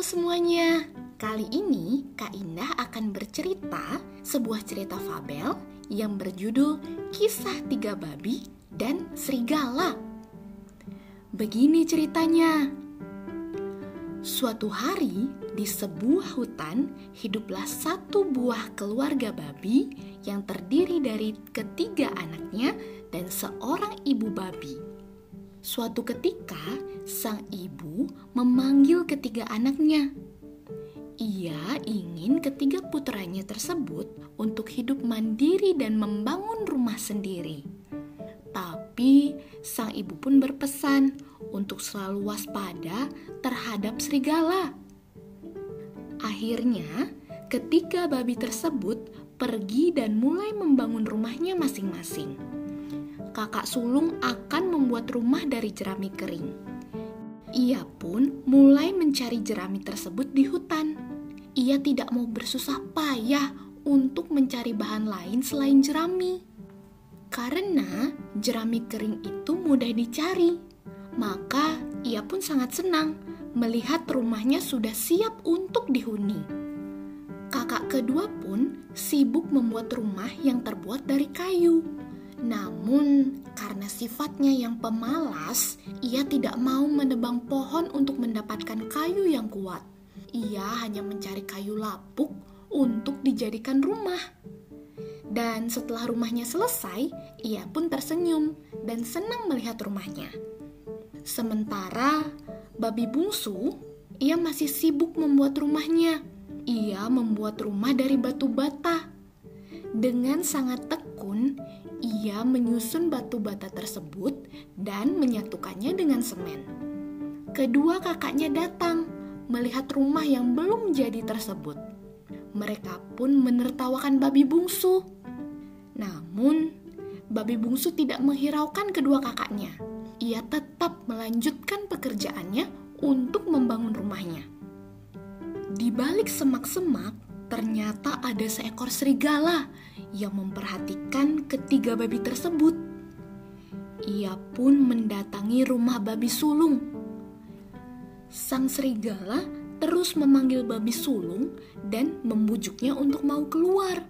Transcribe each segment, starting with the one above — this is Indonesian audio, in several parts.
Semuanya, kali ini Kak Indah akan bercerita sebuah cerita fabel yang berjudul Kisah Tiga Babi dan Serigala. Begini ceritanya. Suatu hari di sebuah hutan hiduplah satu buah keluarga babi yang terdiri dari ketiga anaknya dan seorang ibu babi. Suatu ketika, sang ibu memanggil ketiga anaknya. Ia ingin ketiga putranya tersebut untuk hidup mandiri dan membangun rumah sendiri. Tapi sang ibu pun berpesan untuk selalu waspada terhadap serigala. Akhirnya, ketiga babi tersebut pergi dan mulai membangun rumahnya masing-masing kakak sulung akan membuat rumah dari jerami kering. Ia pun mulai mencari jerami tersebut di hutan. Ia tidak mau bersusah payah untuk mencari bahan lain selain jerami. Karena jerami kering itu mudah dicari, maka ia pun sangat senang melihat rumahnya sudah siap untuk dihuni. Kakak kedua pun sibuk membuat rumah yang terbuat dari kayu namun, karena sifatnya yang pemalas, ia tidak mau menebang pohon untuk mendapatkan kayu yang kuat. Ia hanya mencari kayu lapuk untuk dijadikan rumah. Dan setelah rumahnya selesai, ia pun tersenyum dan senang melihat rumahnya. Sementara babi bungsu, ia masih sibuk membuat rumahnya. Ia membuat rumah dari batu bata. Dengan sangat tekun, ia menyusun batu bata tersebut dan menyatukannya dengan semen. Kedua kakaknya datang melihat rumah yang belum jadi tersebut. Mereka pun menertawakan babi bungsu. Namun, babi bungsu tidak menghiraukan kedua kakaknya. Ia tetap melanjutkan pekerjaannya untuk membangun rumahnya. Di balik semak-semak, ternyata ada seekor serigala yang memperhatikan ketiga babi tersebut. Ia pun mendatangi rumah babi sulung. Sang serigala terus memanggil babi sulung dan membujuknya untuk mau keluar.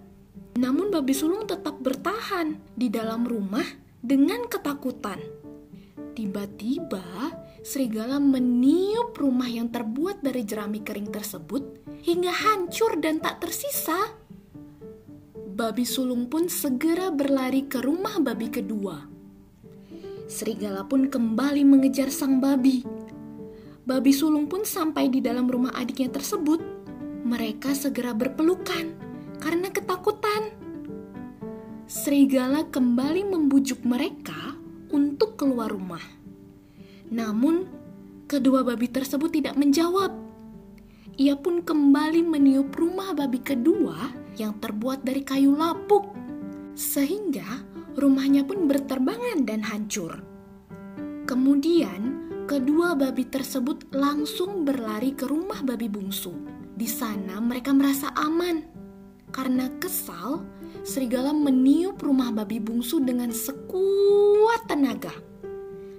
Namun babi sulung tetap bertahan di dalam rumah dengan ketakutan. Tiba-tiba, serigala meniup rumah yang terbuat dari jerami kering tersebut hingga hancur dan tak tersisa babi sulung pun segera berlari ke rumah babi kedua. Serigala pun kembali mengejar sang babi. Babi sulung pun sampai di dalam rumah adiknya tersebut. Mereka segera berpelukan karena ketakutan. Serigala kembali membujuk mereka untuk keluar rumah. Namun, kedua babi tersebut tidak menjawab. Ia pun kembali meniup rumah babi kedua yang terbuat dari kayu lapuk, sehingga rumahnya pun berterbangan dan hancur. Kemudian, kedua babi tersebut langsung berlari ke rumah babi bungsu. Di sana mereka merasa aman. Karena kesal, serigala meniup rumah babi bungsu dengan sekuat tenaga.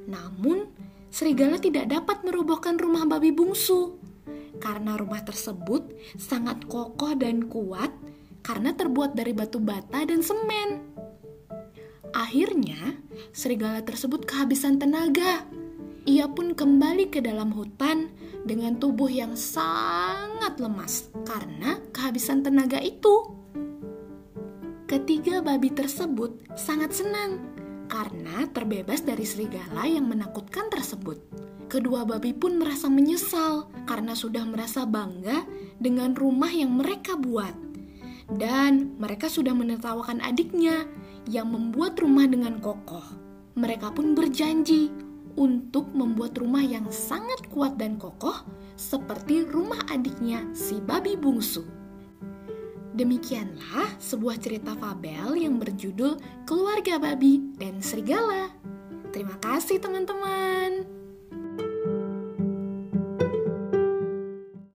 Namun, serigala tidak dapat merobohkan rumah babi bungsu karena rumah tersebut sangat kokoh dan kuat karena terbuat dari batu bata dan semen. Akhirnya, serigala tersebut kehabisan tenaga. Ia pun kembali ke dalam hutan dengan tubuh yang sangat lemas karena kehabisan tenaga itu. Ketiga babi tersebut sangat senang karena terbebas dari serigala yang menakutkan tersebut. Kedua babi pun merasa menyesal karena sudah merasa bangga dengan rumah yang mereka buat. Dan mereka sudah menertawakan adiknya yang membuat rumah dengan kokoh. Mereka pun berjanji untuk membuat rumah yang sangat kuat dan kokoh seperti rumah adiknya si babi bungsu. Demikianlah sebuah cerita fabel yang berjudul Keluarga Babi dan Serigala. Terima kasih teman-teman.